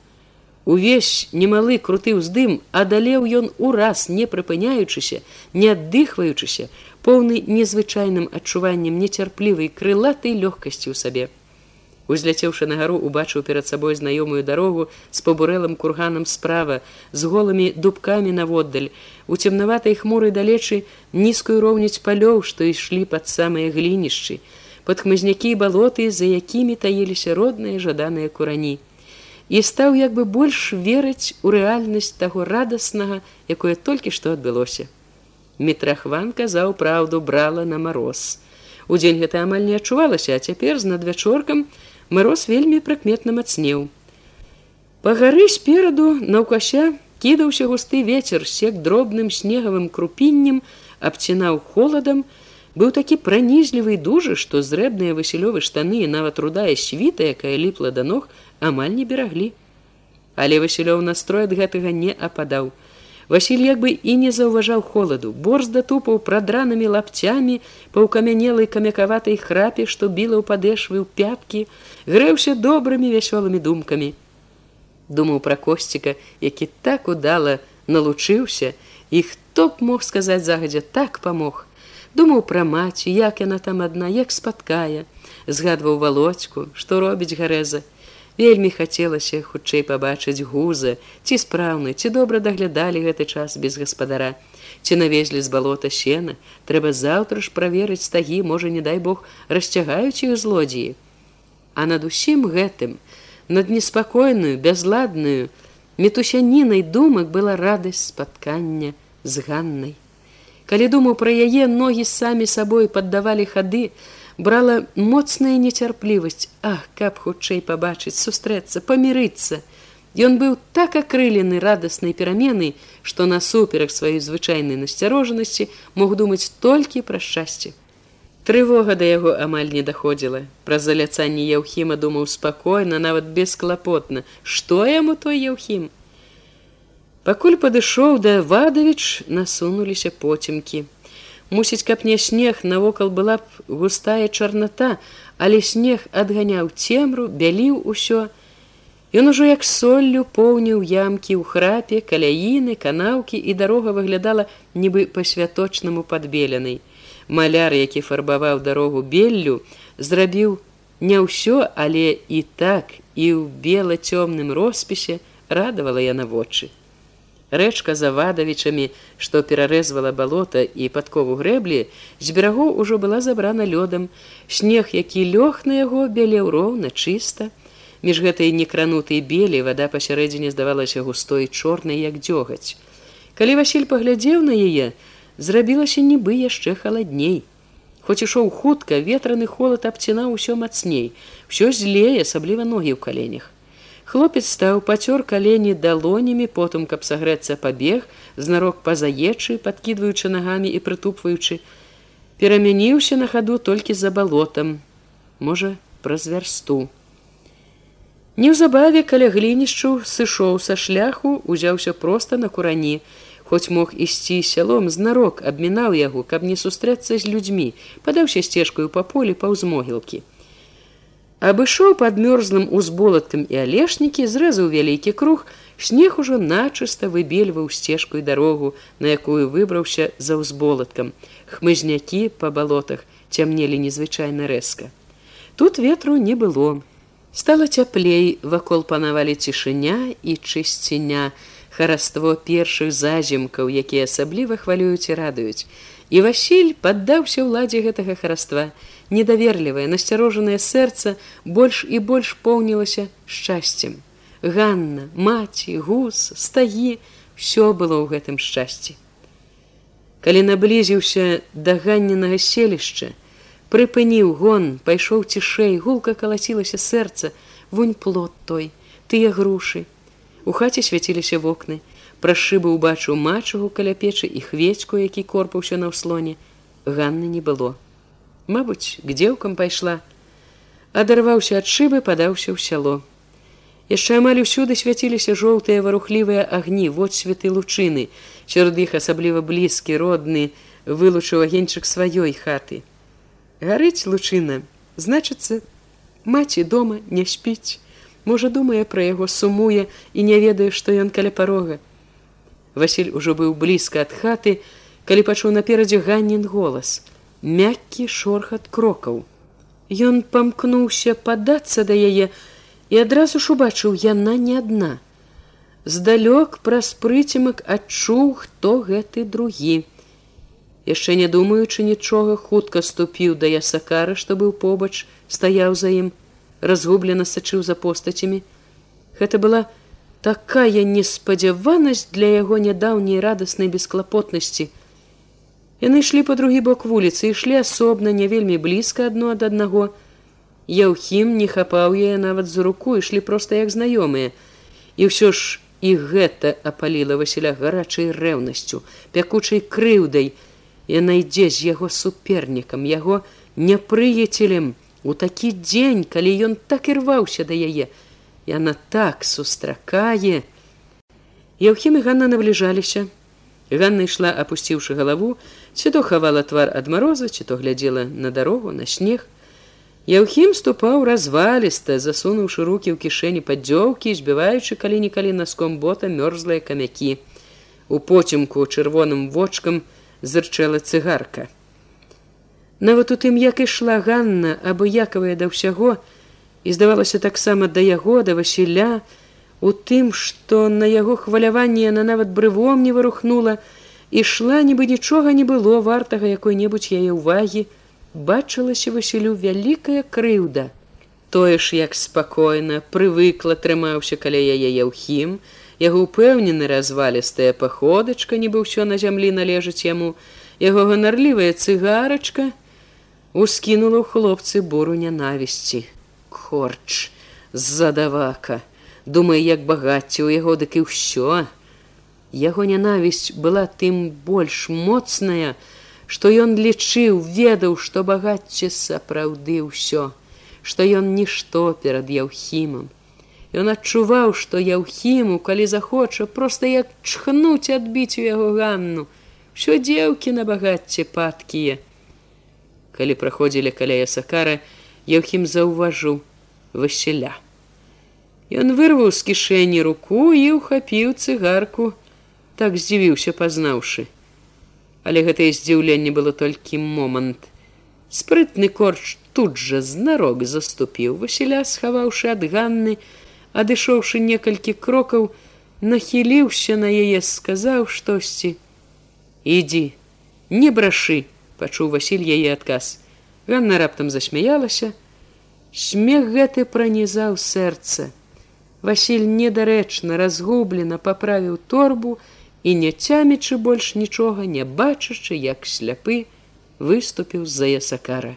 увесь немалы круты ўздым адалеў ён ураз не прыпыняючыся, не аддыхваючыся, поўны незвычайным адчуваннем нецярплівай крылатай лёгкасці ў сабе. Узляцеўшы на гару убачыў перад сабой знаёмую дарогу з пабурэлым курганам справа з голымі дубкамі наводдаль у цемнаватай хмурай далечы нізкую роўніць палёў што ішлі пад самыя глінішчы под хмызнякі балоты за якімі таіліся родныя жаданыя курані і стаў як бы больш верыць у рэальнасць таго радаснага якое толькі што адбылося. Мітрахван казаў праўду брала на мароз. Удзень гэта амаль не адчувалася а цяпер з надвячоркам Мароз вельмі прыкметна мацнеў. Па гары спераду наўкася кідаўся густы вецер сек дробным снегавым крупіннем, абцінаў холадам, быў такі пранізлівы дужы, што зрэбныя васілёвы штаны і нават рудая світа, якая ліпла да ног, амаль не бераглі. Але Васілёў настрой ад гэтага не ападаў. Васіль як бы і не заўважаў холаду, борзда тупаў прадранымі лапцямі па ўкамянелай камякаватай храпе, што біла ў падэшвы ў пяткі, грэўся добрымі вясёлымі думкамі. Думаў пра косціка, які так удала налучыўся, і хто б мог сказаць загадзя так памог. Думаў пра маці, як яна там адна, як спаткае, згадваў володьку, што робіць гарэза, Вельмі хацелася хутчэй пабачыць гуза, ці спраўны, ці добра даглядалі гэты час без гаспадара. Ці навезлі з балота сена, трэба заўтра ж праверыць стагі, можа, не дай Бог, расцягаюць іх злодзеі. А над усім гэтым, над неспакойную, бязладную, метусянінай думак была радасць спаткання з ганнай. Калі думаў пра яе ногі самі сабой паддавалі хады, брала моцная нецярплівасць. Ах каб хутчэй пабачыць сустрэцца памірыцца. Ён быў так акрылены радаснай перамены што насуперак сваёй звычайнай насцярожанасці мог думаць толькі пра шчасце. Трывога да яго амаль не даходзіла. Пра заляцанне яўхіма думаў спакойна нават бесклапотна. Што яму той яўхім? Пакуль падышоў да вадавіч насунуліся поцемкі Мусіць, каб не снег навокал была б густая чарната, але снег адганяў цемру, бяліў усё. Ён ужо як соллю поўніў ямкі ў храпе, каляіны, канаўкі і дарога выглядала нібы па-святочнаму падбеленай. Маляр, які фарбаваў дарогу беллю, зрабіў не ўсё, але і так і ў бела-цёмным роспісе радавала яна вочы рэчка за вадавічамі, што перарэзвала балота і падкову грэблі, з берагоў ужо была забрана лёдам, снег, які лёг на яго бялеў роўна чыста. Між гэтай некранутай белі вада пасярэдзіне здавалася густой чорнай як дзёгаць. Калі Васіль паглядзеў на яе, зрабілася нібы яшчэ халадней. Хоць ішоў хутка, ветраны холад абцінаў усё мацней, усё злее, асабліва ногі ў каленях. Хлопец стаў пацёр калені далонямі, потым, каб сагрэцца пабег, знарок пазаечы, падкідваючы нагамі і прытупваючы, перамяніўся на хаду толькі за балотам, можа, праз вярсту. Неўзабаве каля глінішчу сышоў са шляху, узяўся проста на курані, хоць мог ісці сялом знарок, абмінаў яго, каб не сустрэцца з людзьмі, падаўся сцежкаю па полі паўз могілкі абышоў пад мёрзлым узболаткам і алешнікі зрэзаў вялікі круг снег ужо начыста выбельваў сцежку і дарогу на якую выбраўся за ўзболаткам. Хмызнякі па балотах цямнелі незвычайна рэзка. Тут ветру не было. Стала цяплей вакол панавалі цішыня і чысціня хараство першых заземкаў якія асабліва хвалююць і радуюць. І васіль паддаўся ўладзе гэтага хараства недаверлівае насцярожанае сэрца больш і больш поўнілася шчасцем. Ганна маці гус стагі все было ў гэтым шчасці. Калі наблізіўся да ганненага селішча прыпыніў гон пайшоў цішэй гулка калацілася сэрца вунь плод той тыя грушы. У хаце свяціліся вокны. Пра шыбы ўбачыў мачагу каля печы і хвецьку які корпаўся на ўслоне. Ганны не было Мабыць, к дзеўкам пайшла. Адарваўся ад шыбы, падаўся ў сяло. Яшчэ амаль усюды свяціліся жоўтыя варухлівыя агні, вот святы лучыны, сярод іх асабліва блізкі, родны, вылучыў агеньчык сваёй хаты. Гарыць лучына, значыцца, маці дома не спіць. Можа, думае пра яго сумуе і не ведае, што ён каля парога. Васіль ужо быў блізка ад хаты, калі пачуў наперадзе ганнін голас мяккі шорхат крокаў. Ён памкнуўся падацца да яе і адразу ж убачыў яна не адна. Здалёк праз прыцемак адчуў, хто гэты другі. Яшчэ не думаючы нічога, хутка ступіў да ясакара, што быў побач, стаяў за ім, разгублена сачыў за постацямі. Гэта была такая неспадзяванасць для яго нядаўняй радаснай бесклапотнасці, Яны ішлі па другі бок вуліцы, ішлі асобна, не вельмі блізка адно ад аднаго. Яўхім не хапаў яе нават за руку, ішлі проста як знаёмыя. І ўсё ж і гэта апаліла Васіля гарачай рэўнасцю, пякучай крыўдай. Яна ідзе з яго супернікам, яго непрыяцелем у такі дзень, калі ён так і рваўся да яе. Яна так сустракае. Яўхім і Ганна набліжаліся, Ганна ішла, апусціўшы галаву, ці то хавала твар ад мароза, ці то глядзела на дарогу, на снег. Яўхім ступаў разваліста, засунуўшы рукі ў кішэні паддзёўкі, збіваючы калі-нікалі наском бота мёрзлыя камякі. У поцемку чырвоным вочкам зырчэла цыгарка. Нават у тым, як ішла Ганна, абыякавая да ўсяго, і здавалася таксама да яго, да Васіля, у тым, што на яго хваляванне яна нават брывом не вырухнула, ішла, нібы нічога не было вартага якой-небудзь яе ўвагі, бачылася Васілю вялікая крыўда. Тое ж як спакойна прывыкла трымаўся каля яе яўхім, яго ўпэўнены развалістая паходачка, нібы ўсё на зямлі належыць яму, яго ганарлівая цыгарачка ускінула ў хлопцы буру нянавісці. Корч задавака думае як багацце ў яго дык і ўсё. Яго нянавісць была тым больш моцная што ён лічыў ведаў што багацце сапраўды ўсё што ён нішто перад яўхімам. Ён адчуваў што яўхіму калі захоча проста як чхнуць адбіць у яго ганну. Що дзеўкі на багацце падкія. Калі праходзілі каля ясакара яўхім заўважу васіля Ён вырваў з кішэні руку і ўхапіў цыгарку, так здзівіўся пазнаўшы. Але гэтае здзіўленне было толькі момант. Спрытны корч тут жа знарок заступіў Васіля, схаваўшы ад ганны, адышоўшы некалькі крокаў, нахіліўся на яе, сказаў штосьці: « Ідзі, не брашы, пачуў Васіль яе адказ. Ганна раптам засмяялася. Смех гэты пранізаў сэрца. Васіль недарэчна разгублена паправіў торбу і не цямічы больш нічога, не бачачы, як сляпы выступіў з-за ясакара.